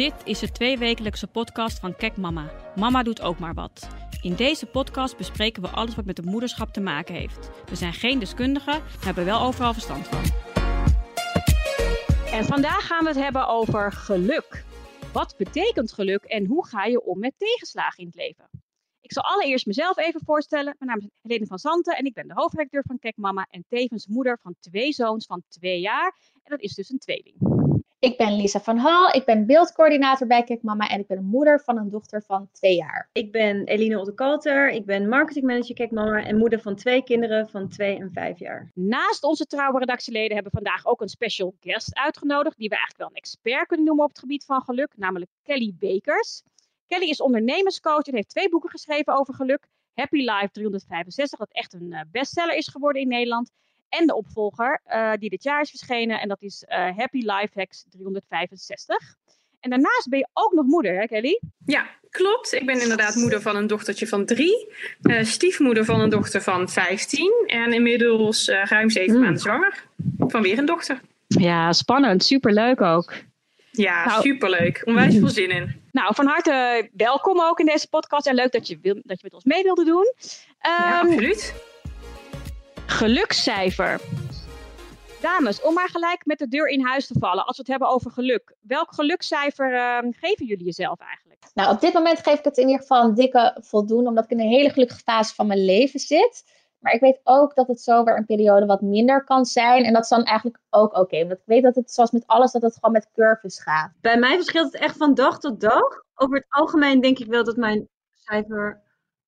Dit is de tweewekelijkse podcast van Kek Mama. Mama doet ook maar wat. In deze podcast bespreken we alles wat met het moederschap te maken heeft. We zijn geen deskundigen, hebben wel overal verstand van. En vandaag gaan we het hebben over geluk. Wat betekent geluk en hoe ga je om met tegenslagen in het leven? Ik zal allereerst mezelf even voorstellen. Mijn naam is Helene van Zanten en ik ben de hoofdredacteur van Kek Mama en tevens moeder van twee zoons van twee jaar. En dat is dus een tweeling. Ik ben Lisa van Hal, ik ben beeldcoördinator bij Kijk Mama en ik ben een moeder van een dochter van twee jaar. Ik ben Eline Ottekalter, ik ben marketingmanager Kijk Mama en moeder van twee kinderen van twee en vijf jaar. Naast onze trouwe redactieleden hebben we vandaag ook een special guest uitgenodigd, die we eigenlijk wel een expert kunnen noemen op het gebied van geluk, namelijk Kelly Bekers. Kelly is ondernemerscoach en heeft twee boeken geschreven over geluk. Happy Life 365, dat echt een eh, bestseller is geworden in Nederland. En de opvolger, uh, die dit jaar is verschenen. En dat is uh, Happy Life Hacks 365. En daarnaast ben je ook nog moeder, hè Kelly? Ja, klopt. Ik ben inderdaad moeder van een dochtertje van drie. Uh, stiefmoeder van een dochter van 15. En inmiddels ruim zeven mm. maanden zwanger. Van weer een dochter. Ja, spannend. Superleuk ook. Ja, nou, superleuk. Onwijs veel zin in. Nou, van harte welkom ook in deze podcast. En leuk dat je, wil, dat je met ons mee wilde doen. Um, ja, absoluut. Gelukscijfer. Dames, om maar gelijk met de deur in huis te vallen, als we het hebben over geluk. Welk gelukscijfer uh, geven jullie jezelf eigenlijk? Nou, op dit moment geef ik het in ieder geval een dikke voldoende, omdat ik in een hele gelukkige fase van mijn leven zit. Maar ik weet ook dat het zo weer een periode wat minder kan zijn. En dat is dan eigenlijk ook oké. Okay, want ik weet dat het zoals met alles, dat het gewoon met curves gaat. Bij mij verschilt het echt van dag tot dag. Over het algemeen denk ik wel dat mijn cijfer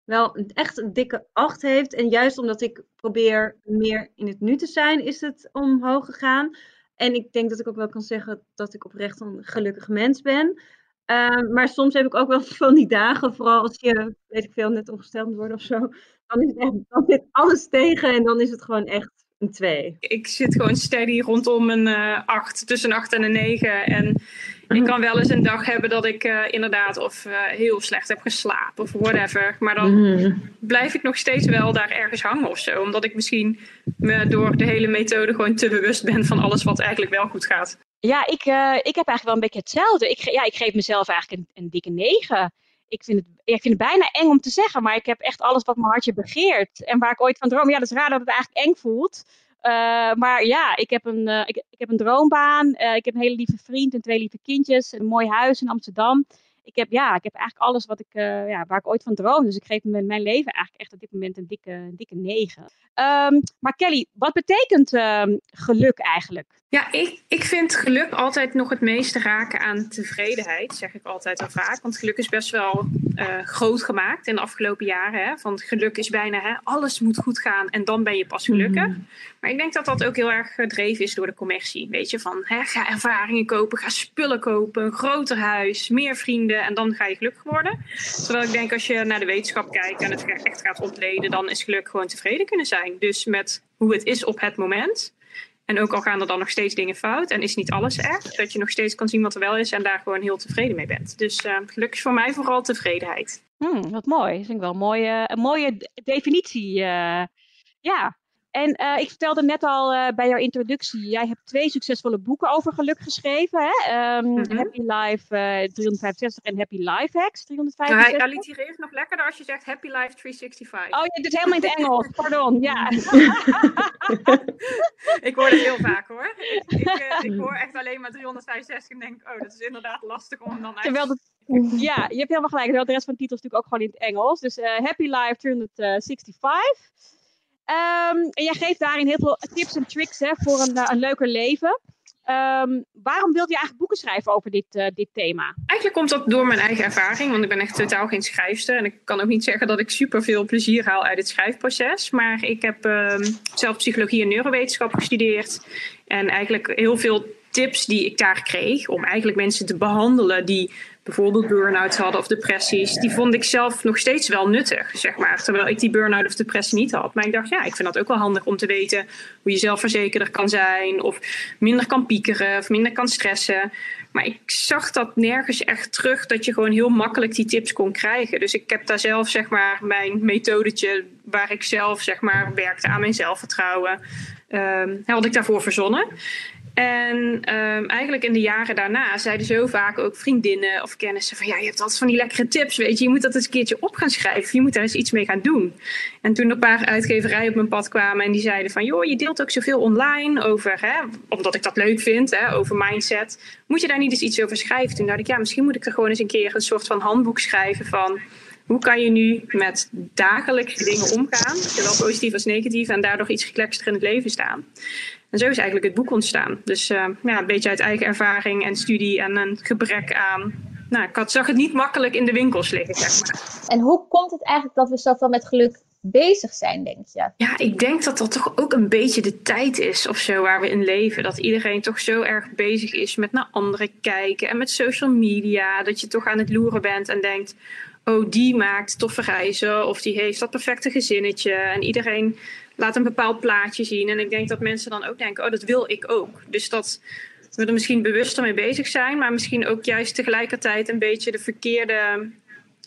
wel echt een dikke 8 heeft. En juist omdat ik probeer meer in het nu te zijn, is het omhoog gegaan. En ik denk dat ik ook wel kan zeggen dat ik oprecht een gelukkig mens ben. Uh, maar soms heb ik ook wel van die dagen, vooral als je, weet ik veel, net ongesteld worden of zo. Dan, is het echt, dan zit alles tegen en dan is het gewoon echt een 2. Ik zit gewoon steady rondom een uh, eh, 8, tussen een 8 en een 9. En ik kan wel eens een dag hebben dat ik uh, inderdaad of uh, heel slecht heb geslapen of whatever. Maar dan mm. blijf ik nog steeds wel daar ergens hangen of zo. Omdat ik misschien me door de hele methode gewoon te bewust ben van alles wat eigenlijk wel goed gaat. Ja, ik, uh, ik heb eigenlijk wel een beetje hetzelfde. Ik, ja, ik geef mezelf eigenlijk een, een dikke 9 ik vind, het, ik vind het bijna eng om te zeggen, maar ik heb echt alles wat mijn hartje begeert. En waar ik ooit van droom. Ja, dat is raar dat het eigenlijk eng voelt. Uh, maar ja, ik heb een, uh, ik, ik, heb een droombaan. Uh, ik heb een hele lieve vriend en twee lieve kindjes. Een mooi huis in Amsterdam. Ik heb, ja, ik heb eigenlijk alles wat ik, ja, waar ik ooit van droom. Dus ik geef mijn leven eigenlijk echt op dit moment een dikke, een dikke negen. Um, maar Kelly, wat betekent ehm, geluk eigenlijk? Ja, ik, ik vind geluk altijd nog het meeste raken aan tevredenheid, zeg ik altijd al vaak. Want geluk is best wel uh, groot gemaakt in de afgelopen jaren. Hè? Want geluk is bijna, hè, alles moet goed gaan en dan ben je pas gelukkig. Mm. Maar ik denk dat dat ook heel erg gedreven is door de commercie. Weet je, van hè, ga ervaringen kopen, ga spullen kopen, een groter huis, meer vrienden en dan ga je gelukkig worden. Terwijl ik denk als je naar de wetenschap kijkt en het echt gaat ontleden, dan is geluk gewoon tevreden kunnen zijn. Dus met hoe het is op het moment. En ook al gaan er dan nog steeds dingen fout en is niet alles echt, dat je nog steeds kan zien wat er wel is en daar gewoon heel tevreden mee bent. Dus uh, geluk is voor mij vooral tevredenheid. Hmm, wat mooi. Dat vind ik wel een mooie, een mooie definitie. Uh, ja, en uh, ik vertelde net al uh, bij jouw introductie, jij hebt twee succesvolle boeken over geluk geschreven. Hè? Um, mm -hmm. Happy Life uh, 365 en Happy Life Hacks 365. Nou, hij allitereert nog lekkerder als je zegt Happy Life 365. Oh, je doet helemaal in het Engels, pardon. Ja. ik hoor het heel vaak hoor. Ik, ik, hoor echt alleen maar 365 en denk, oh, dat is inderdaad lastig om dan Terwijl het, ja, je hebt helemaal gelijk. De rest van de titels natuurlijk ook gewoon in het Engels. Dus Happy Life 365. Um, en jij geeft daarin heel veel tips en tricks hè, voor een, een leuker leven. Um, waarom wilde je eigenlijk boeken schrijven over dit, uh, dit thema? Eigenlijk komt dat door mijn eigen ervaring, want ik ben echt totaal geen schrijfster. En ik kan ook niet zeggen dat ik super veel plezier haal uit het schrijfproces. Maar ik heb um, zelf psychologie en neurowetenschap gestudeerd. En eigenlijk heel veel tips die ik daar kreeg om eigenlijk mensen te behandelen die bijvoorbeeld burn-outs hadden of depressies, die vond ik zelf nog steeds wel nuttig, zeg maar. Terwijl ik die burn-out of depressie niet had. Maar ik dacht, ja, ik vind dat ook wel handig om te weten hoe je zelfverzekerder kan zijn, of minder kan piekeren, of minder kan stressen. Maar ik zag dat nergens echt terug dat je gewoon heel makkelijk die tips kon krijgen. Dus ik heb daar zelf, zeg maar, mijn methodetje waar ik zelf, zeg maar, werkte aan mijn zelfvertrouwen, um, had ik daarvoor verzonnen. En ehm, eigenlijk in de jaren daarna zeiden zo vaak ook vriendinnen of kennissen van ja, je hebt altijd van die lekkere tips, weet je, je moet dat eens een keertje op gaan schrijven, je moet daar eens iets mee gaan doen. En toen een paar uitgeverijen op mijn pad kwamen en die zeiden van joh, je deelt ook zoveel online over, hè, omdat ik dat leuk vind, hè, over mindset, moet je daar niet eens iets over schrijven? Toen dacht ik ja, misschien moet ik er gewoon eens een keer een soort van handboek schrijven van hoe kan je nu met dagelijkse dingen omgaan, zowel positief als negatief, en daardoor iets geklekster in het leven staan. En zo is eigenlijk het boek ontstaan. Dus uh, ja, een beetje uit eigen ervaring en studie en een gebrek aan. Nou, ik had, zag het niet makkelijk in de winkels liggen, zeg maar. En hoe komt het eigenlijk dat we zoveel met geluk bezig zijn, denk je? Ja, ik denk dat dat toch ook een beetje de tijd is of zo waar we in leven. Dat iedereen toch zo erg bezig is met naar anderen kijken en met social media. Dat je toch aan het loeren bent en denkt, oh, die maakt toffe reizen of die heeft dat perfecte gezinnetje. En iedereen laat een bepaald plaatje zien. En ik denk dat mensen dan ook denken, oh, dat wil ik ook. Dus dat we er misschien bewuster mee bezig zijn, maar misschien ook juist tegelijkertijd een beetje de verkeerde,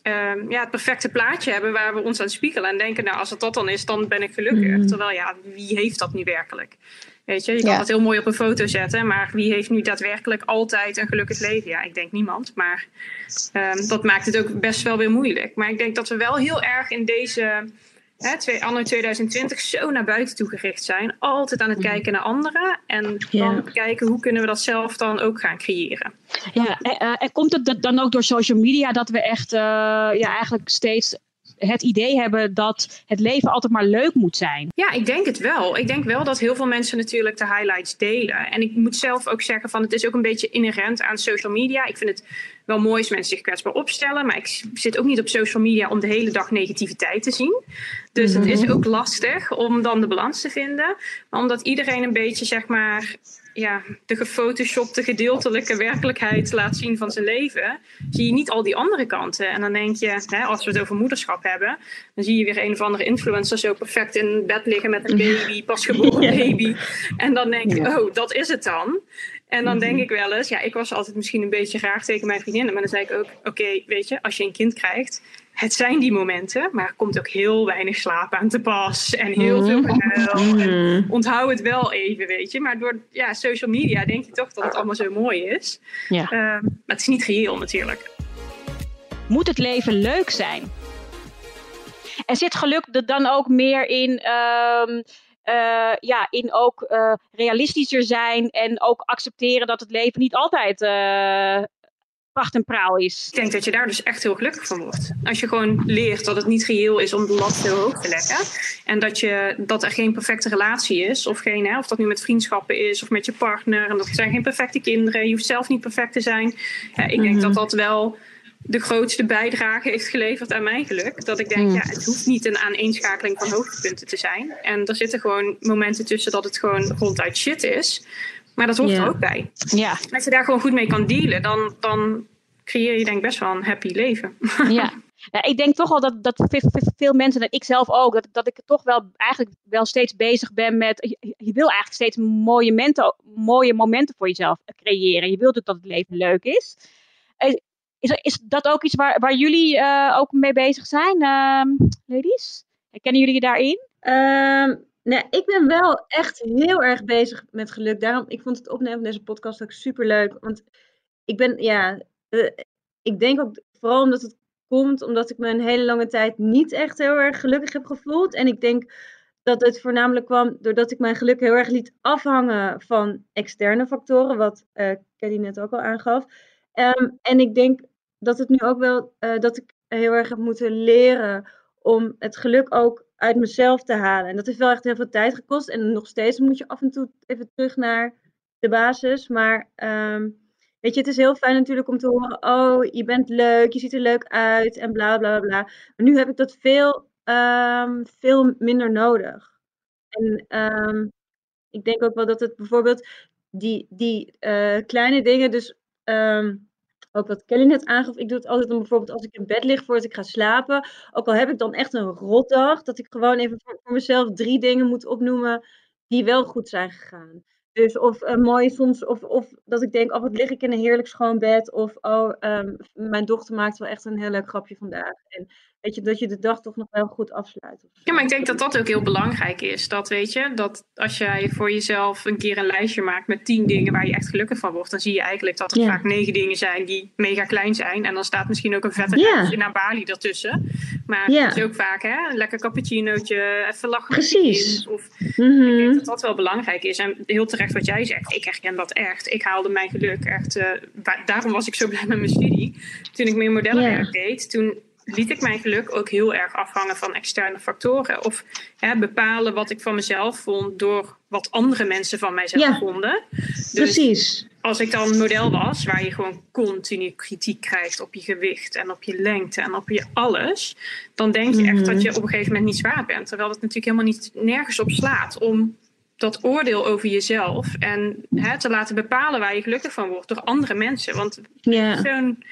ehm, ja, het perfecte plaatje hebben waar we ons aan spiegelen en denken, nou, als het dat dan is, dan ben ik gelukkig. Mm. Terwijl, ja, wie heeft dat nu werkelijk? Weet je, je kan ja. het heel mooi op een foto zetten, maar wie heeft nu daadwerkelijk altijd een gelukkig leven? Ja, ik denk niemand, maar um, dat maakt het ook best wel weer moeilijk. Maar ik denk dat we wel heel erg in deze hè, twee, anno 2020 zo naar buiten toe gericht zijn. Altijd aan het mhm. kijken naar anderen. En dan kijken hoe kunnen we dat zelf dan ook gaan creëren. Ja, en, en komt het dan ook door social media dat we echt uh, ja, eigenlijk steeds het idee hebben dat het leven altijd maar leuk moet zijn. Ja, ik denk het wel. Ik denk wel dat heel veel mensen natuurlijk de highlights delen. En ik moet zelf ook zeggen van het is ook een beetje inherent aan social media. Ik vind het wel mooi als mensen zich kwetsbaar opstellen. Maar ik zit ook niet op social media om de hele dag negativiteit te zien. Dus het is mhm. ook lastig om dan de balans te vinden. Maar omdat iedereen een beetje zeg maar ja, de gefotoshopte gedeeltelijke werkelijkheid laat zien van zijn leven, zie je niet al die andere kanten. En dan denk je, hè, als we het over moederschap hebben, dan zie je weer een of andere influencer zo perfect in bed liggen met een baby, pasgeboren baby. En dan denk je, oh, dat is het dan. En dan denk mhm. ik wel eens, ja, ik was altijd misschien een beetje graag tegen mijn vriendinnen, maar dan zei ik ook, oké, weet je, als je een kind krijgt, het zijn die momenten, maar er komt ook heel weinig slaap aan te pas en heel veel mhm. gehuil. Mm. Onthoud het wel even, weet je. Maar door ja, social media denk je toch dat het allemaal zo mooi is. Ja. Uh, maar het is niet geheel natuurlijk. Moet het leven leuk zijn? En zit geluk er dan ook meer in, uh, uh, ja, in ook uh, realistischer zijn en ook accepteren dat het leven niet altijd uh, pracht en praal is. Ik denk dat je daar dus echt heel gelukkig van wordt. Als je gewoon leert dat het niet reëel is om de lat heel hoog te leggen. En dat, je, dat er geen perfecte relatie is. Of, geen, hè, of dat nu met vriendschappen is of met je partner. En dat er zijn geen perfecte kinderen. Je hoeft zelf niet perfect te zijn. Ik denk mhm. dat dat wel de grootste bijdrage heeft geleverd aan mijn geluk. Dat ik denk, mhm. ja, het hoeft niet een aaneenschakeling van hoogtepunten te zijn. En er zitten gewoon momenten tussen dat het gewoon ronduit shit is. Maar dat hoort er ook bij. Ja. Als je daar gewoon goed mee kan dealen, dan, dan creëer je denk ik best wel een happy leven. Ja. Ja, ik denk toch wel dat, dat veel mensen, en ik zelf ook, dat, dat ik toch wel eigenlijk wel steeds bezig ben met. Je, wil eigenlijk steeds mooie momenten, mooie momenten voor jezelf creëren. Je wilt ook dat het leven leuk is. Is, is dat ook iets waar, waar jullie uh, ook mee bezig zijn, uh, ladies? Herkennen jullie je daarin? Um, Nee, ik ben wel echt heel erg bezig met geluk. Daarom, ik vond het opnemen van deze podcast ook super leuk. Want ik ben, ja, uh, ik denk ook vooral omdat het komt, omdat ik me een hele lange tijd niet echt heel erg gelukkig heb gevoeld. En ik denk dat het voornamelijk kwam doordat ik mijn geluk heel erg liet afhangen van externe factoren, wat uh, Kelly net ook al aangaf. Um, en ik denk dat het nu ook wel, uh, dat ik heel erg heb moeten leren om het geluk ook uit mezelf te halen. En dat heeft wel echt heel veel tijd gekost. En nog steeds moet je af en toe even terug naar de basis. Maar um, weet je, het is heel fijn natuurlijk om te horen: oh, je bent leuk, je ziet er leuk uit en bla bla bla. Maar nu heb ik dat veel, um, veel minder nodig. En um, ik denk ook wel dat het bijvoorbeeld die, die uh, kleine dingen, dus ook wat Kelly net aangaf, ik doe het altijd dan bijvoorbeeld als ik in bed lig voordat ik ga slapen. Ook al heb ik dan echt een rotdag, dat ik gewoon even voor, mezelf drie dingen moet opnoemen die wel goed zijn gegaan. Dus of uh, mooi soms, of, of dat ik denk, oh wat lig ik in een heerlijk schoon bed. Of oh, um, mijn dochter maakt wel echt een heel leuk grapje vandaag. En weet je, dat je de dag toch nog wel goed afsluit. Ja, maar ik denk dat dat ook heel belangrijk is. Dat weet je, dat als jij voor jezelf een keer een lijstje maakt met tien dingen waar je echt gelukkig van wordt, dan zie je eigenlijk dat er Ja. vaak negen dingen zijn die mega klein zijn. En dan staat misschien ook een vette Ja. reisje naar Bali ertussen. Maar Ja. het is ook vaak hè, een lekker cappuccinootje, even lachen Precies. Of Mhm. ik denk dat dat wel belangrijk is. En heel terecht wat jij zegt, ik herken dat echt. Ik haalde mijn geluk echt. eh, daarom was ik zo blij met mijn studie. Toen ik meer modellenwerk deed, toen liet ik mijn geluk ook heel erg afhangen van externe factoren. Of hè, bepalen wat ik van mezelf vond door wat andere mensen van mijzelf Ja. vonden. Dus Precies. Als ik dan model was, waar je gewoon continu kritiek krijgt op je gewicht en op je lengte en op je alles, dan denk je echt Mhm. dat je op een gegeven moment niet zwaar bent. Terwijl dat natuurlijk helemaal niet nergens op slaat om dat oordeel over jezelf en hè, te laten bepalen waar je gelukkig van wordt door andere mensen. Want zo'n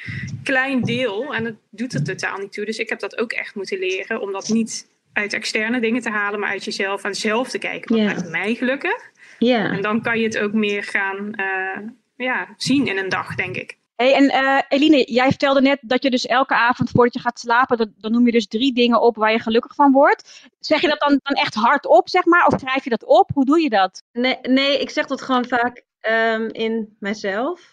klein deel en het doet er totaal niet toe. Dus ik heb dat ook echt moeten leren om dat niet uit externe dingen te halen, maar uit jezelf en zelf te kijken. Wat Ja. maakt mij gelukkig? Ja. En dan kan je het ook meer gaan eh, ja, zien in een dag, denk ik. Hey, en eh, Eline, jij vertelde net dat je dus elke avond voordat je gaat slapen, dan, dan noem je dus drie dingen op waar je gelukkig van wordt. Zeg je dat dan, dan echt hardop, zeg maar? Of schrijf je dat op? Hoe doe je dat? Nee, nee, ik zeg dat gewoon vaak ehm, in mijzelf.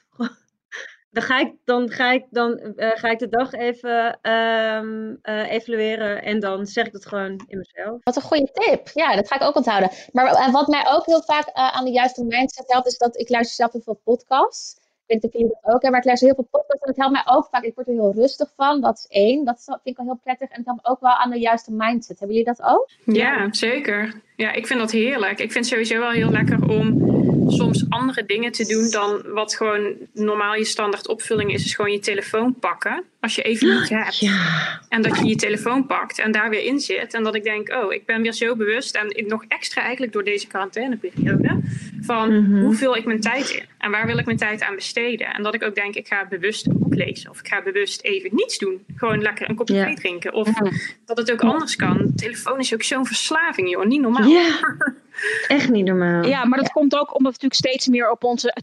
Dan ga ik, dan ga ik, dan, eh, ga ik de dag even ehm, eh, evalueren en dan zeg ik dat gewoon in mezelf. Wat een goede tip. Ja, dat ga ik ook onthouden. Maar wat mij ook heel vaak eh, aan de juiste mindset helpt, is dat ik luister zelf heel veel podcasts. Ik weet niet of jullie dat ook hebben, maar ik luister heel veel podcasts en het helpt mij ook vaak. Ik word er heel rustig van, dat is één. Dat vind ik al heel prettig. En het helpt me ook wel aan de juiste mindset. Hebben jullie dat ook? Ja, zeker. Ja, ik vind dat heerlijk. Ik vind het sowieso wel heel lekker om soms andere dingen te doen dan wat gewoon normaal je standaard opvulling is. Is gewoon je telefoon pakken. Als je even niet hebt. Ja. En dat je je telefoon pakt en daar weer in zit. En dat ik denk, oh, ik ben weer zo bewust. En nog extra eigenlijk door deze quarantaineperiode. Van Mhm. hoe vul ik mijn tijd in? En waar wil ik mijn tijd aan besteden? En dat ik ook denk, ik ga bewust een boek lezen. Of ik ga bewust even niets doen. Gewoon lekker een kopje Ja. thee drinken. Of dat het ook anders kan. De telefoon is ook zo'n verslaving, joh. Niet normaal. Ja. Echt niet normaal. Ja, maar dat komt ook omdat we natuurlijk steeds meer op onze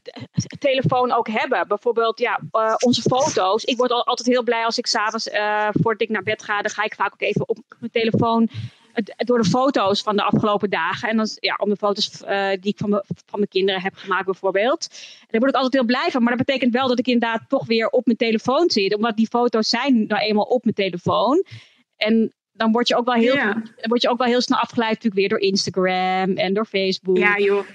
telefoon ook hebben. Bijvoorbeeld, ja, eh, onze foto's. Ik word al, altijd heel blij als ik s'avonds, eh voordat ik naar bed ga, dan ga ik vaak ook even op mijn telefoon het- door de foto's van de afgelopen dagen. En dan, ja, om de foto's eh, die ik van, me, van mijn kinderen heb gemaakt bijvoorbeeld. En daar word ik altijd heel blij van. Maar dat betekent wel dat ik inderdaad toch weer op mijn telefoon zit. Omdat die foto's zijn nou eenmaal op mijn telefoon. En dan word je ook wel heel, Ja. dan word je ook wel heel snel afgeleid natuurlijk weer door Instagram en door Facebook. Ja, joh.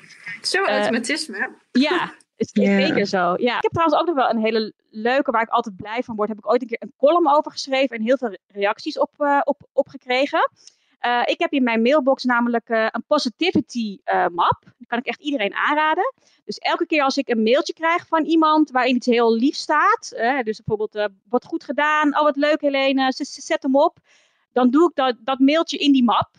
Zo Eh, automatisme. Ja, is Ja. zeker zo. Ja. Ik heb trouwens ook nog wel een hele leuke waar ik altijd blij van word. Heb ik ooit een keer een column over geschreven en heel veel reacties op, eh, op, op gekregen. Eh, ik heb in mijn mailbox namelijk eh, een positivity eh, map. Die kan ik echt iedereen aanraden. Dus elke keer als ik een mailtje krijg van iemand waarin iets heel lief staat. dus bijvoorbeeld, wat goed gedaan. Oh, wat leuk Helene. Z- Zet hem op. Dan doe ik dat, dat mailtje in die map.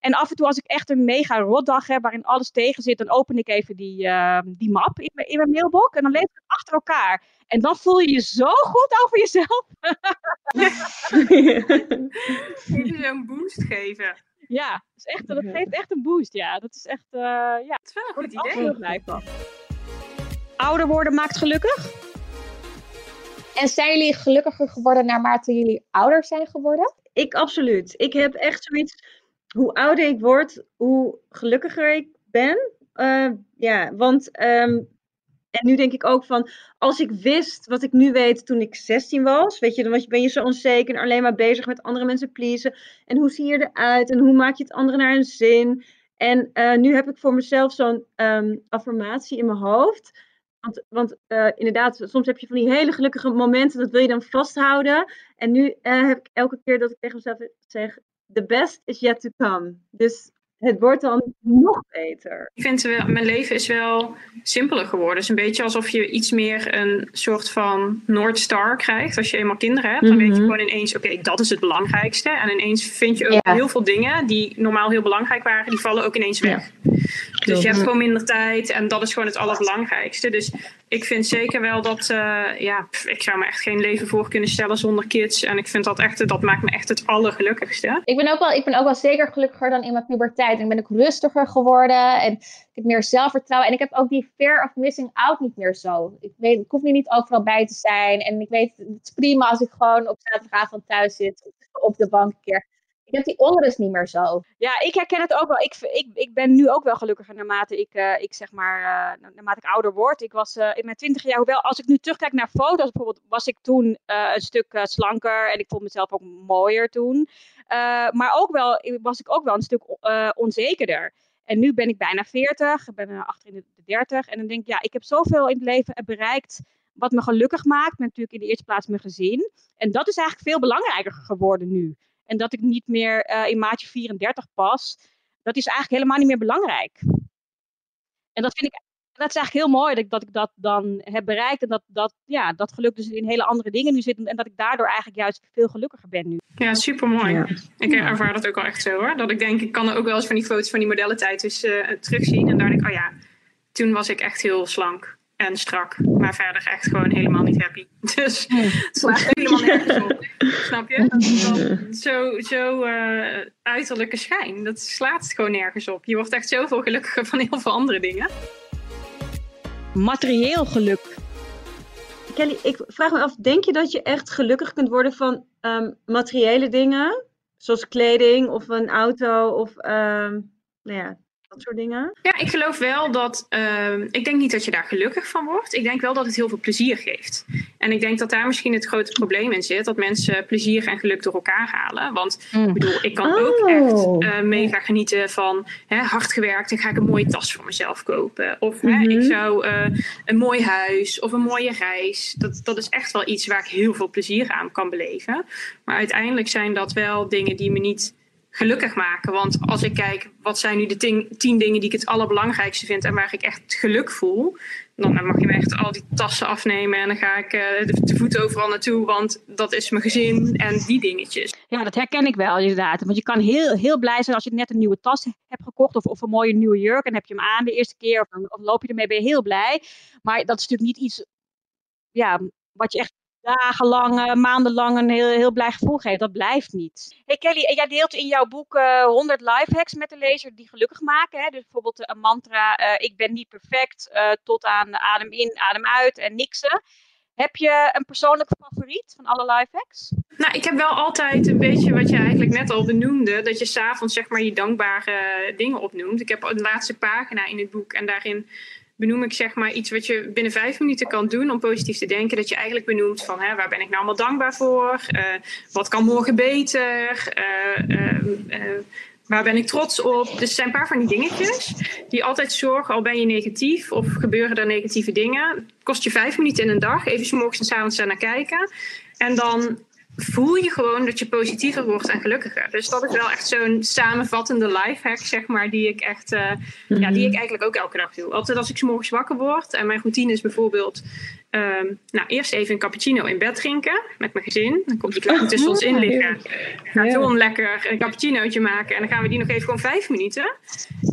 En af en toe als ik echt een mega rotdag heb waarin alles tegen zit, dan open ik even die, eh, die map in, mijn- in mijn mailbox en dan lees ik het achter elkaar. En dan voel je je zo goed over jezelf. Even zo'n boost geven. Ja, dat, is echt, dat geeft echt een boost. Ja, dat is echt, eh, ja, Dat is wel een goed idee. heel blij van. Ouder worden maakt gelukkig. En zijn jullie gelukkiger geworden naarmate jullie ouder zijn geworden? Ik absoluut. Ik heb echt zoiets. Hoe ouder ik word, hoe gelukkiger ik ben. Eh, ja, want. ehm, en nu denk ik ook van. Als ik wist wat ik nu weet toen ik 16 was. Weet je, dan ben je zo onzeker en alleen maar bezig met andere mensen pleasen. En hoe zie je eruit en hoe maak je het anderen naar een zin. En eh, nu heb ik voor mezelf zo'n ehm, affirmatie in mijn hoofd. Want, want eh, inderdaad, soms heb je van die hele gelukkige momenten, dat wil je dan vasthouden. En nu eh, heb ik elke keer dat ik tegen mezelf zeg, the best is yet to come. Dus het wordt dan nog beter. Ik vind wel, mijn leven is wel simpeler geworden. Het is een beetje alsof je iets meer een soort van North Star krijgt. Als je eenmaal kinderen hebt, dan weet je Mhm. gewoon ineens, oké, dat is het belangrijkste. En ineens vind je ook Ja. heel veel dingen die normaal heel belangrijk waren, die vallen ook ineens weg. Dus Dus je hebt gewoon minder tijd en dat is gewoon het allerbelangrijkste. Dus ik vind zeker wel dat, eh, ja, pff, ik zou me echt geen leven voor kunnen stellen zonder kids. En ik vind dat echt, dat maakt me echt het allergelukkigste. Ik ben, ook wel, ik ben ook wel zeker gelukkiger dan in mijn puberteit. En ik ben ook rustiger geworden. En ik heb meer zelfvertrouwen. En ik heb ook die fear of missing out niet meer zo. Ik, weet, ik hoef nu niet overal bij te zijn. En ik weet, het is prima als ik gewoon op zaterdagavond thuis zit. Op de bank een keer. Ik heb die onrust niet meer zo. Ja, ik herken het ook wel. Ik, ik, ik ben nu ook wel gelukkiger naarmate ik, uh, ik zeg maar, uh, naarmate ik ouder word. Ik was uh, in mijn twintig jaar, hoewel als ik nu terugkijk naar foto's bijvoorbeeld, was ik toen een stuk slanker en ik vond mezelf ook mooier toen. maar ook wel, was ik ook wel een stuk onzekerder. En nu ben ik bijna 40, ik ben achter in de 30 en dan denk ik, ja, ik heb zoveel in het leven bereikt wat me gelukkig maakt. Natuurlijk in de eerste plaats mijn gezin. En dat is eigenlijk veel belangrijker geworden nu. En dat ik niet meer uh, in maatje 34 pas. Dat is eigenlijk helemaal niet meer belangrijk. En dat vind ik dat is eigenlijk heel mooi dat ik dat, ik dat dan heb bereikt. En dat, dat, ja, dat geluk dus in hele andere dingen nu zit. En dat ik daardoor eigenlijk juist veel gelukkiger ben nu. Ja, super mooi. Ja. Ik ervaar dat ook wel echt zo hoor. Dat ik denk, ik kan er ook wel eens van die foto's van die modellentijd dus, uh, terugzien. En daar denk ik, oh ja, toen was ik echt heel slank en strak. Maar verder echt gewoon helemaal niet happy. Dus het slaat helemaal nergens op. Snap je? Zo zo uh, uiterlijke schijn. Dat slaat gewoon nergens op. Je wordt echt zoveel gelukkiger van heel veel andere dingen. Materieel geluk. Kelly, ik vraag me af, denk je dat je echt gelukkig kunt worden van um, materiële dingen? Zoals kleding of een auto of um, nou ja, dat soort dingen? Ja, ik geloof wel dat. Uh, ik denk niet dat je daar gelukkig van wordt. Ik denk wel dat het heel veel plezier geeft. En ik denk dat daar misschien het grote probleem in zit. Dat mensen plezier en geluk door elkaar halen. Want mm. ik bedoel, ik kan oh. ook echt uh, mega genieten van hè, hard gewerkt. Dan ga ik een mooie tas voor mezelf kopen. Of mm -hmm. hè, ik mhm. zou uh, een mooi huis of een mooie reis. Dat, dat is echt wel iets waar ik heel veel plezier aan kan beleven. Maar uiteindelijk zijn dat wel dingen die me niet gelukkig maken. Want als ik kijk, wat zijn nu de tien, dingen die ik het allerbelangrijkste vind en waar ik echt geluk voel, dan mag je me echt al die tassen afnemen en dan ga ik uh, de, de voeten overal naartoe, want dat is mijn gezin en die dingetjes. Ja, dat herken ik wel inderdaad. Want je kan heel, heel blij zijn als je net een nieuwe tas hebt gekocht of, of een mooie nieuwe jurk en heb je hem aan de eerste keer of, of loop je ermee, ben je heel blij. Maar dat is natuurlijk niet iets ja, wat je echt dagenlang, uh, maandenlang een heel, heel blij gevoel geeft. Dat blijft niet. Hey Kelly, jij deelt in jouw boek uh, 100 lifehacks met de lezer die gelukkig maken. Hè? Dus bijvoorbeeld een mantra, uh, ik ben niet perfect, uh, tot aan adem in, adem uit en niksen. Heb je een persoonlijke favoriet van alle lifehacks? Nou, ik heb wel altijd een beetje wat je eigenlijk net al benoemde. Dat je s'avonds zeg maar je dankbare dingen opnoemt. Ik heb een laatste pagina in het boek en daarin benoem ik zeg maar iets wat je binnen vijf minuten kan doen om positief te denken. Dat je eigenlijk benoemt van hè, waar ben ik nou allemaal dankbaar voor? Uh, wat kan morgen beter? Uh, uh, waar ben ik trots op? Dus er zijn een paar van die dingetjes die altijd zorgen, al ben je negatief of gebeuren er negatieve dingen. Kost je vijf minuten in een dag, even morgens en avonds naar kijken. En dan voel je gewoon dat je positiever wordt en gelukkiger. Dus dat is wel echt zo'n samenvattende lifehack, zeg maar, die ik echt, uh, mm-hmm. ja, die ik eigenlijk ook elke dag doe. Altijd als ik s morgens wakker word en mijn routine is bijvoorbeeld Um, nou, eerst even een cappuccino in bed drinken met mijn gezin. Dan komt die kleine tussen ons in liggen. Gaat. John lekker een cappuccinootje maken. En dan gaan we die nog even gewoon vijf minuten.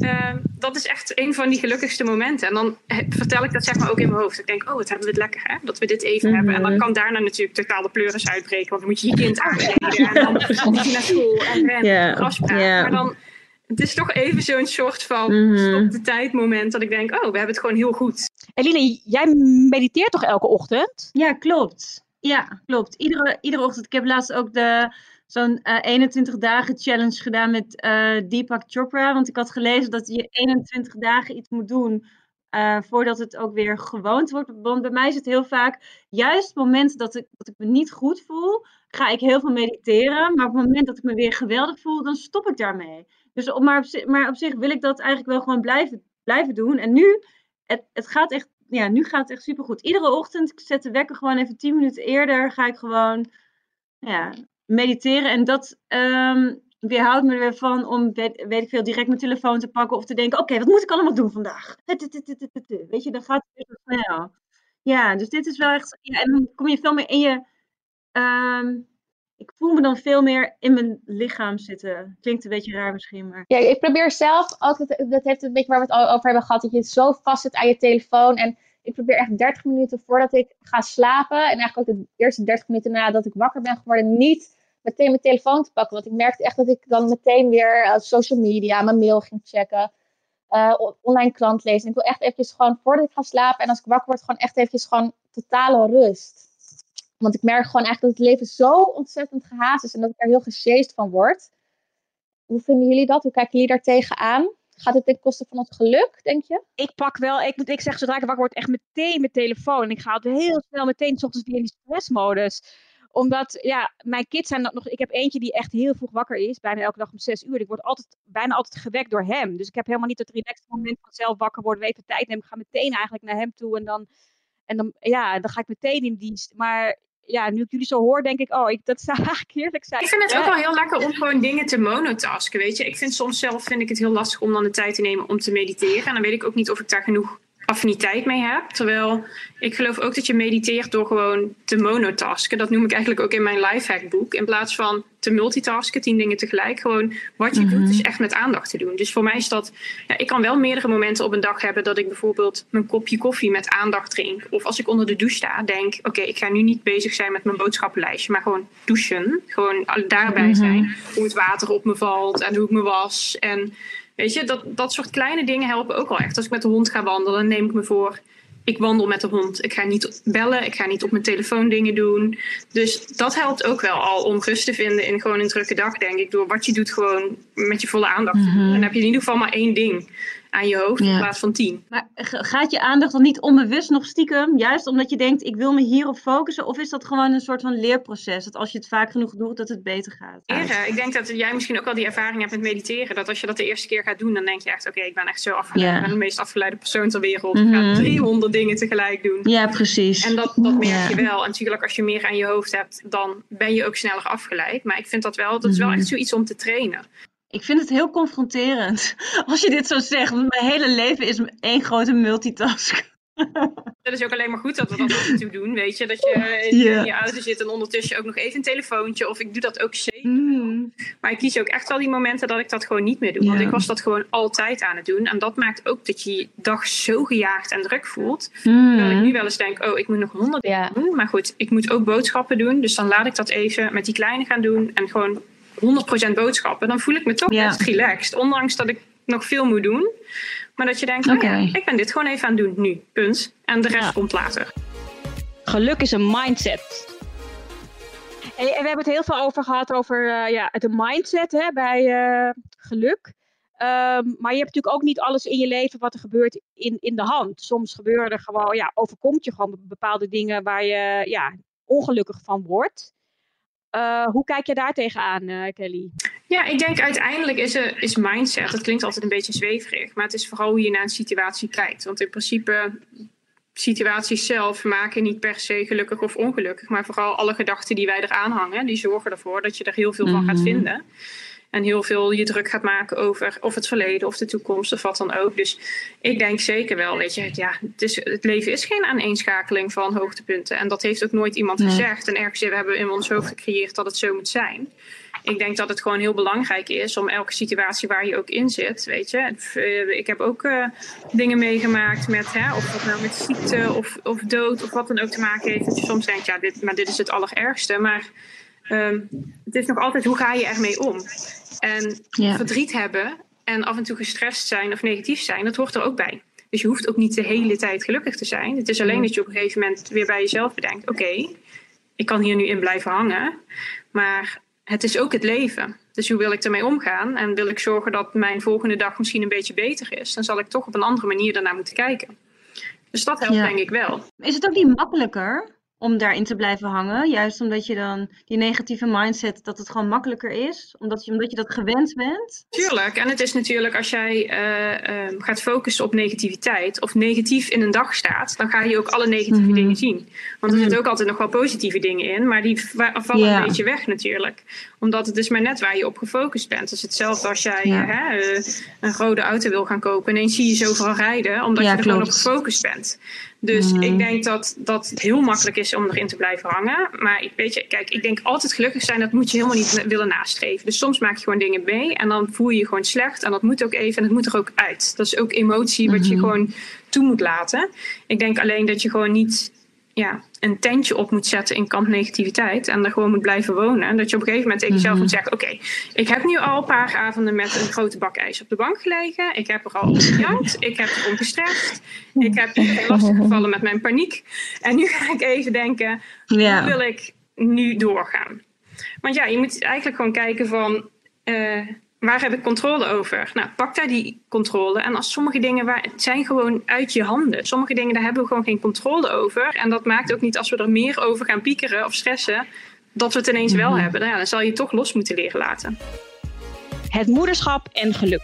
Um, dat is echt een van die gelukkigste momenten. En dan vertel ik dat zeg maar ook in mijn hoofd. Ik denk, oh, wat hebben we het lekker hè. Dat we dit even mm -hmm. hebben. En dan kan daarna natuurlijk totaal de pleuris uitbreken. Want dan moet je je kind aankleden. En dan moet je naar school en rennen. Yeah. Yeah. Maar dan het is toch even zo'n soort van mm -hmm. stop de tijd moment dat ik denk, oh, we hebben het gewoon heel goed. Eline, jij mediteert toch elke ochtend? Ja, klopt. Ja, klopt. Iedere, iedere ochtend. Ik heb laatst ook de, zo'n uh, 21 dagen challenge gedaan met uh, Deepak Chopra. Want ik had gelezen dat je 21 dagen iets moet doen uh, voordat het ook weer gewoond wordt. Want bij mij is het heel vaak, juist het moment dat ik, dat ik me niet goed voel, ga ik heel veel mediteren. Maar op het moment dat ik me weer geweldig voel, dan stop ik daarmee. Dus op, maar, op, zich wil ik dat eigenlijk wel gewoon blijven, blijven doen. En nu, het, het gaat echt, ja, nu gaat het echt supergoed. Iedere ochtend, ik zet de wekker gewoon even 10 minuten eerder, ga ik gewoon ja, mediteren. En dat um, weerhoudt me er weer van om, weet, ik veel, direct mijn telefoon te pakken of te denken, oké, wat moet ik allemaal doen vandaag? Weet je, dan gaat het weer snel. Ja, dus dit is wel echt, ja, en dan kom je veel meer in je... Um, ik voel me dan veel meer in mijn lichaam zitten. Klinkt een beetje raar misschien, maar... Ja, ik probeer zelf altijd, dat heeft een beetje waar we het over hebben gehad, dat je zo vast zit aan je telefoon. En ik probeer echt 30 minuten voordat ik ga slapen, en eigenlijk ook de eerste 30 minuten nadat ik wakker ben geworden, niet meteen mijn telefoon te pakken. Want ik merkte echt dat ik dan meteen weer uh, social media, mijn mail ging checken, uh, online klant lezen. Ik wil echt eventjes gewoon, voordat ik ga slapen en als ik wakker word, gewoon echt eventjes gewoon totale rust. Want ik merk gewoon eigenlijk dat het leven zo ontzettend gehaast is en dat ik er heel gesjeest van word. Hoe vinden jullie dat? Hoe kijken jullie daar tegenaan? Gaat het ten koste van ons geluk, denk je? Ik pak wel, ik, ik zeg zodra ik wakker word, echt meteen mijn telefoon. En ik ga altijd heel snel meteen s ochtends weer in die stressmodus omdat, ja, mijn kids zijn nog. Ik heb eentje die echt heel vroeg wakker is, bijna elke dag om zes uur. Ik word altijd, bijna altijd gewekt door hem. Dus ik heb helemaal niet het relaxed moment van zelf wakker worden, even tijd nemen. Ik ga meteen eigenlijk naar hem toe en dan, en dan, ja, dan ga ik meteen in dienst. Maar ja, nu ik jullie zo hoor, denk ik, oh, ik, dat zou eigenlijk heerlijk zijn. Ik vind het ook wel heel lekker om gewoon dingen te monotasken, weet je. Ik vind soms zelf vind ik het heel lastig om dan de tijd te nemen om te mediteren. En dan weet ik ook niet of ik daar genoeg affiniteit mee heb. Terwijl ik geloof ook dat je mediteert door gewoon te monotasken. Dat noem ik eigenlijk ook in mijn lifehack boek. In plaats van te multitasken, tien dingen tegelijk. Gewoon wat je doet Mhm. is echt met aandacht te doen. Dus voor mij is dat... Ja, ik kan wel meerdere momenten op een dag hebben dat ik bijvoorbeeld mijn kopje koffie met aandacht drink. Of als ik onder de douche sta, denk oké, ik ga nu niet bezig zijn met mijn boodschappenlijstje. Maar gewoon douchen. Gewoon daarbij Mhm. zijn. Hoe het water op me valt en hoe ik me was. En Weet je, dat, dat soort kleine dingen helpen ook wel echt. Als ik met de hond ga wandelen, neem ik me voor. Ik wandel met de hond. Ik ga niet bellen. Ik ga niet op mijn telefoon dingen doen. Dus dat helpt ook wel al om rust te vinden in gewoon een drukke dag, denk ik. Door wat je doet gewoon met je volle aandacht. doen. Dan heb je in ieder geval maar één ding aan je hoofd in Ja. plaats van tien. Maar gaat je aandacht dan niet onbewust nog stiekem, juist omdat je denkt, ik wil me hierop focussen? Of is dat gewoon een soort van leerproces, dat als je het vaak genoeg doet, dat het beter gaat? Eren. Ik denk dat jij misschien ook wel die ervaring hebt met mediteren. Dat als je dat de eerste keer gaat doen, dan denk je echt... oké, ik ben echt zo afgeleid. Ja. Ik ben de meest afgeleide persoon ter wereld. Ik Mhm. ga 300 dingen tegelijk doen. Ja, precies. En dat, dat merk Ja. je wel. En natuurlijk, als je meer aan je hoofd hebt, dan ben je ook sneller afgeleid. Maar ik vind dat wel, dat is wel Mhm. echt zoiets om te trainen. Ik vind het heel confronterend als je dit zo zegt, want mijn hele leven is één grote multitask. Dat is ook alleen maar goed dat we dat af en toe doen, weet je. Dat je in, je auto zit en ondertussen ook nog even een telefoontje. Of ik doe dat ook zeker. Mm. Maar ik kies ook echt wel die momenten dat ik dat gewoon niet meer doe. Want ik was dat gewoon altijd aan het doen. En dat maakt ook dat je je dag zo gejaagd en druk voelt. Mm. Terwijl ik nu wel eens denk, oh, ik moet nog honderd dingen Ja. doen. Maar goed, ik moet ook boodschappen doen. Dus dan laat ik dat even met die kleine gaan doen. En gewoon 100% boodschappen. Dan voel ik me toch Ja. best relaxed. Ondanks dat ik nog veel moet doen. Maar dat je denkt, oh ik ben dit gewoon even aan het doen nu. Punt. En de rest Ja. komt later. Geluk is een mindset. Hey, en we hebben het heel veel over gehad over eh, ja, de mindset hè, bij eh, geluk. Ehm, maar je hebt natuurlijk ook niet alles in je leven wat er gebeurt in, in de hand. Soms gebeuren er gewoon, ja, overkomt je gewoon bepaalde dingen waar je ja, ongelukkig van wordt. Eh, hoe kijk je daar tegenaan, eh Kelly? Ja, ik denk uiteindelijk is, er, is mindset. Dat klinkt altijd een beetje zweverig. Maar het is vooral hoe je naar een situatie kijkt. Want in principe, situaties zelf maken niet per se gelukkig of ongelukkig. Maar vooral alle gedachten die wij eraan hangen, die zorgen ervoor dat je er heel veel van gaat Mhm. vinden. En heel veel je druk gaat maken over of het verleden of de toekomst of wat dan ook. Dus ik denk zeker wel, weet je, het- ja, het, is, het leven is geen aaneenschakeling van hoogtepunten. En dat heeft ook nooit iemand Nee. gezegd. En ergens hebben we in ons hoofd gecreëerd dat het zo moet zijn. Ik denk dat het gewoon heel belangrijk is om elke situatie waar je ook in zit, weet je. Eh, Ik heb ook eh, dingen meegemaakt met, hè, of dat nou met ziekte of, of dood of wat dan ook te maken heeft. Dat je soms denkt, ja, dit, maar dit is het allerergste. Maar ehm, het is nog altijd, hoe ga je ermee om? En verdriet hebben en af en toe gestrest zijn of negatief zijn, dat hoort er ook bij. Dus je hoeft ook niet de hele tijd gelukkig te zijn. Het is alleen dat je op een gegeven moment weer bij jezelf bedenkt: oké, ik kan hier nu in blijven hangen, maar het is ook het leven. Dus hoe wil ik ermee omgaan? En wil ik zorgen dat mijn volgende dag misschien een beetje beter is? Dan zal ik toch op een andere manier daarnaar moeten kijken. Dus dat helpt Ja. denk ik wel. Is het ook niet makkelijker om daarin te blijven hangen? Juist omdat je dan die negatieve mindset, dat het gewoon makkelijker is? Omdat je, omdat je dat gewend bent? Tuurlijk. En het is natuurlijk als jij eh, ehm, gaat focussen op negativiteit of negatief in een dag staat, dan ga je ook alle negatieve Mhm. dingen zien. Want er zitten ook altijd nog wel positieve dingen in, maar die va- vallen een beetje weg natuurlijk. Omdat het is maar net waar je op gefocust bent. Het is hetzelfde als jij hè, eh, een rode auto wil gaan kopen. Ineens zie je zoveel rijden, omdat Ja, je er gewoon op gefocust bent. Dus Mhm. ik denk dat, dat het heel makkelijk is om erin te blijven hangen. Maar ik, weet je, kijk, ik denk altijd gelukkig zijn, dat moet je helemaal niet willen nastreven. Dus soms maak je gewoon dingen mee en dan voel je je gewoon slecht. En dat moet ook even en het moet er ook uit. Dat is ook emotie wat je Mhm. gewoon toe moet laten. Ik denk alleen dat je gewoon niet ja, een tentje op moet zetten in kamp negativiteit. En daar gewoon moet blijven wonen. En dat je op een gegeven moment tegen jezelf Mhm. moet zeggen: Oké, ik heb nu al een paar avonden met een grote bak ijs op de bank gelegen. Ik heb er al om gejankt. Ik heb erom gestrest. Ik heb iedereen lastiggevallen met mijn paniek. En nu ga ik even denken: hoe Ja. wil ik nu doorgaan? Want ja, je moet eigenlijk gewoon kijken van. eh, Waar heb ik controle over? Nou, pak daar die controle. En als sommige dingen waar, het zijn gewoon uit je handen. Sommige dingen daar hebben we gewoon geen controle over. En dat maakt ook niet als we er meer over gaan piekeren of stressen, dat we het ineens wel Mhm. hebben. Nou ja, dan zal je het toch los moeten leren laten. Het moederschap en geluk.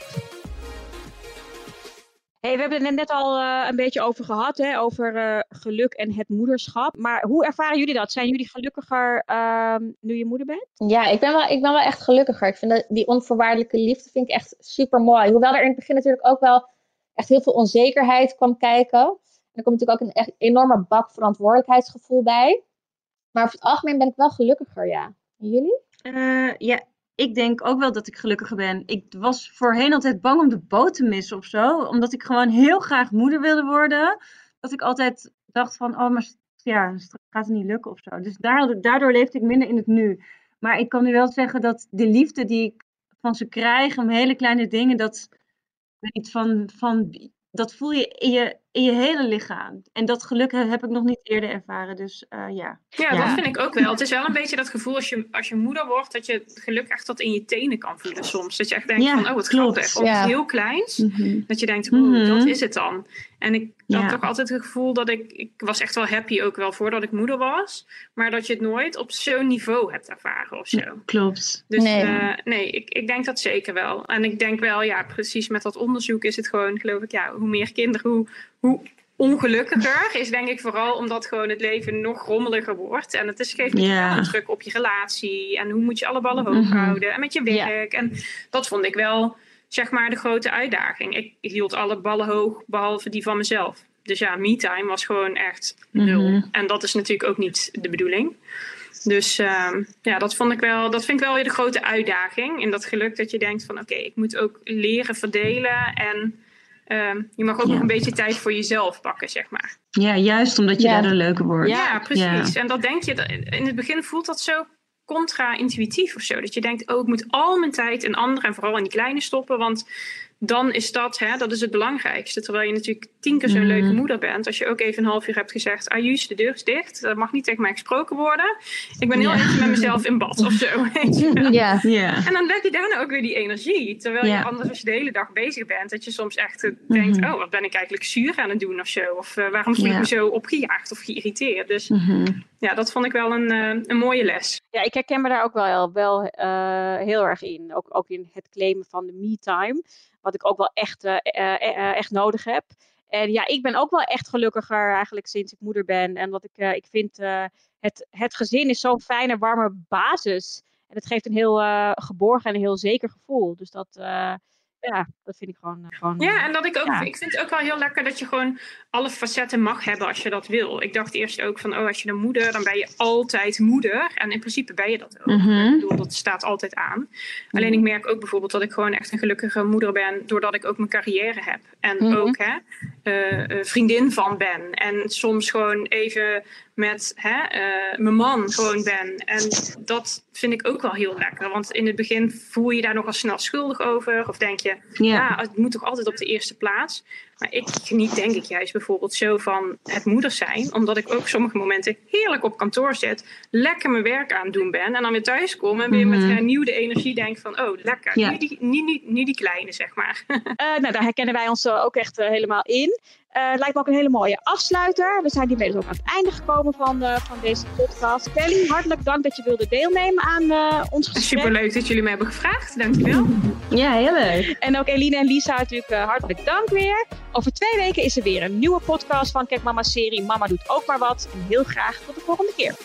Hey, we hebben het net- net al eh, een beetje over gehad, hè, over eh, geluk en het moederschap. Maar hoe ervaren jullie dat? Zijn jullie gelukkiger ehm, nu je moeder bent? Ja, ik ben, wel, ik ben wel echt gelukkiger. Ik vind dat, die onvoorwaardelijke liefde vind ik echt super mooi. Hoewel er in het begin natuurlijk ook wel echt heel veel onzekerheid kwam kijken. En er komt natuurlijk ook een echt enorme bak verantwoordelijkheidsgevoel bij. Maar over het algemeen ben ik wel gelukkiger, ja. En jullie? Eh, ja, ik denk ook wel dat ik gelukkiger ben. Ik was voorheen altijd bang om de boot te missen of zo. Omdat ik gewoon heel graag moeder wilde worden. Dat ik altijd dacht van, oh, maar ja, gaat het niet lukken of zo. Dus daardoor, leefde ik minder in het nu. Maar ik kan nu wel zeggen dat de liefde die ik van ze krijg, om hele kleine dingen, dat, van, van, dat voel je in, je in je hele lichaam. En dat geluk heb ik nog niet eerder ervaren. Dus eh, ja. Ja, Ja. dat vind ik ook wel. Het is wel een beetje dat gevoel als je, als je moeder wordt, dat je het geluk echt tot in je tenen kan voelen soms. Dat je echt denkt Ja, van, oh wat klopt. grappig. Of Ja. iets heel kleins. Mhm. Dat je denkt, oh, dat is het dan. En ik had toch altijd het gevoel dat ik... Ik was echt wel happy ook wel voordat ik moeder was. Maar dat je het nooit op zo'n niveau hebt ervaren of zo. Klopt. Dus Nee. nee, nee ik, ik denk dat zeker wel. En ik denk wel, ja, precies met dat onderzoek is het gewoon, geloof ik, ja, hoe meer kinderen, hoe, hoe ongelukkiger is denk ik vooral omdat gewoon het leven nog rommeliger wordt. En het is, geeft een druk op je relatie. En hoe moet je alle ballen hoog Mhm. houden. En met je werk. En dat vond ik wel, zeg maar, de grote uitdaging. Ik hield alle ballen hoog, behalve die van mezelf. Dus ja, me-time was gewoon echt nul. Mhm. En dat is natuurlijk ook niet de bedoeling. Dus ehm, ja, dat, vond ik wel, dat vind ik wel weer de grote uitdaging. In dat geluk dat je denkt van oké, ik moet ook leren verdelen. En ehm, je mag ook Ja. nog een beetje tijd voor jezelf pakken, zeg maar. Ja, juist omdat je Ja. daardoor leuker wordt. Ja, precies. En dat denk je, in het begin voelt dat zo contra-intuïtief of zo. Dat je denkt, oh, ik moet al mijn tijd in anderen en vooral in die kleine stoppen. Want dan is dat, hè, dat is het belangrijkste. Terwijl je natuurlijk tien keer zo'n Mhm. leuke moeder bent. Als je ook even een half uur hebt gezegd, Ayus, de deur is dicht. Dat mag niet tegen mij gesproken worden. Ik ben heel Ja. even met mezelf in bad of zo. Weet je wel. Ja. Ja. En dan heb je daarna ook weer die energie. Terwijl Ja. je anders als je de hele dag bezig bent, dat je soms echt eh, denkt, Mhm. oh, wat ben ik eigenlijk zuur aan het doen of zo. Of eh, waarom voel ik Ja. me zo opgejaagd of geïrriteerd. Dus Mhm. ja, dat vond ik wel een, eh, een mooie les. Ja, ik herken me daar ook wel, wel eh, heel erg in. Ook, ook in het claimen van de me-time. Wat ik ook wel echt, eh, eh, eh, echt nodig heb. En ja, ik ben ook wel echt gelukkiger eigenlijk sinds ik moeder ben. En wat ik, ik vind, het, het gezin is zo'n fijne, warme basis. En het geeft een heel geborgen en een heel zeker gevoel. Dus dat, ja, dat vind ik gewoon... eh, gewoon Ja, en dat ik ook, Ja. ik vind het ook wel heel lekker dat je gewoon alle facetten mag hebben als je dat wil. Ik dacht eerst ook van, oh, als je een moeder, dan ben je altijd moeder. En in principe ben je dat ook. Mhm. Ik bedoel, dat staat altijd aan. Alleen ik merk ook bijvoorbeeld dat ik gewoon echt een gelukkige moeder ben, doordat ik ook mijn carrière heb. En Mhm. ook hè, eh, eh, vriendin van ben. En soms gewoon even met hè, eh, mijn man gewoon ben. En dat vind ik ook wel heel lekker. Want in het begin voel je daar nogal snel schuldig over. Of denk je, ja. Ja. het moet toch altijd op de eerste plaats. Maar ik geniet denk ik juist bijvoorbeeld zo van het moeder zijn. Omdat ik ook sommige momenten heerlijk op kantoor zit. Lekker mijn werk aan het doen ben. En dan weer thuis kom en weer met Mhm. hernieuwde energie denk van... Oh, lekker. Nu, die, nu, nu, nu die kleine, zeg maar. Eh, nou, daar herkennen wij ons ook echt eh, helemaal in. Eh, het lijkt me ook een hele mooie afsluiter. We zijn hiermee dus ook aan het einde gekomen van, eh, van deze podcast. Kelly, hartelijk dank dat je wilde deelnemen aan eh, ons gesprek. Superleuk dat jullie me hebben gevraagd. Dankjewel. ja, heel leuk. En ook Eline en Lisa natuurlijk eh, hartelijk dank weer. Over twee weken is er weer een nieuwe podcast van Kijk Mama serie Mama doet ook maar wat. En heel graag tot de volgende keer.